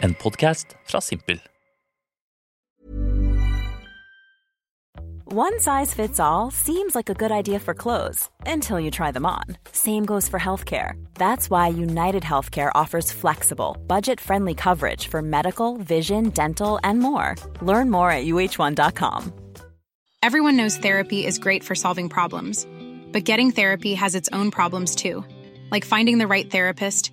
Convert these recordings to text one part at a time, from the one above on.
En podkast fra Simpl. One size fits all seems like a good idea for clothes until you try them on. Same goes for healthcare. That's why United Healthcare offers flexible, budget friendly coverage for medical, vision, dental, and more. Learn more at uh1.com. Everyone knows therapy is great for solving problems, but getting therapy has its own problems too, like finding the right therapist,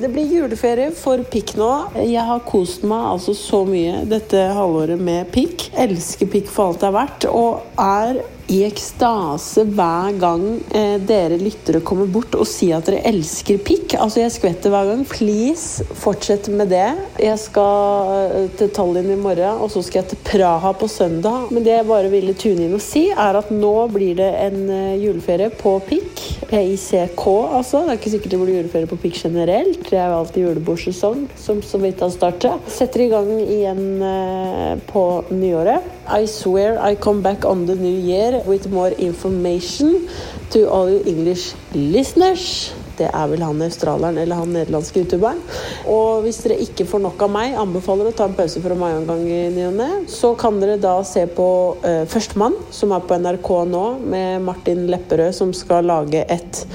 Det blir juleferie for pikk nå. Jeg har kost meg altså så mye dette halvåret med pikk. Elsker pikk for alt det er verdt, og er i ekstase hver gang eh, dere lyttere kommer bort og sier at dere elsker pikk. Altså, jeg skvetter hver gang. Please, fortsett med det. Jeg skal eh, til Tallinn i morgen, og så skal jeg til Praha på søndag. Men det jeg bare ville tune inn og si, er at nå blir det en eh, juleferie på pikk. PICK, altså. Det er ikke sikkert det blir juleferie på pikk generelt. Det er jo alltid julebordsesong, som så vidt har startet. Setter i gang igjen eh, på nyåret. I swear I come back on the new year with more information to all you English listeners. Det er vel han australieren eller han nederlandske youtuberen. Og hvis dere ikke får nok av meg, anbefaler å ta en pause fra meg en gang i ny og ne, så kan dere da se på uh, Førstemann, som er på NRK nå, med Martin Lepperød, som skal lage et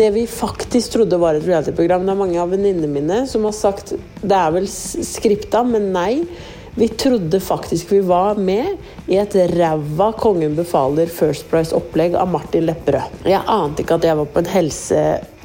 det vi faktisk trodde var et reality-program. Det er mange av venninnene mine som har sagt det er vel skripta, men nei. Vi trodde faktisk vi var med i et ræva Kongen befaler First Price-opplegg av Martin Lepperød. Jeg ante ikke at jeg var på en helse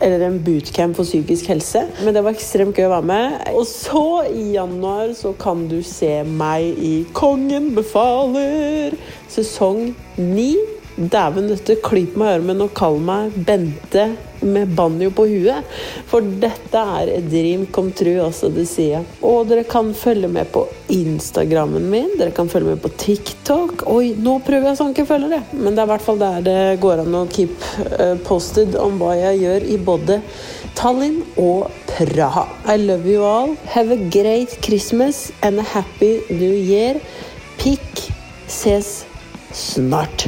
eller en bootcamp for psykisk helse, men det var ekstremt gøy å være med. Og så, i januar, så kan du se meg i Kongen befaler sesong ni. Dæven dette klyper meg i armen og kall meg Bente med banjo på huet. For dette er et dream come true, altså. det sier jeg. Og dere kan følge med på Instagrammen min, dere kan følge med på TikTok. Oi, nå prøver jeg sånn ikke følger det, men det er i hvert fall der det går an å keep uh, posted om hva jeg gjør i både Tallinn og Praha. I love you all. Have a great Christmas and a happy new year. Pikk ses snart.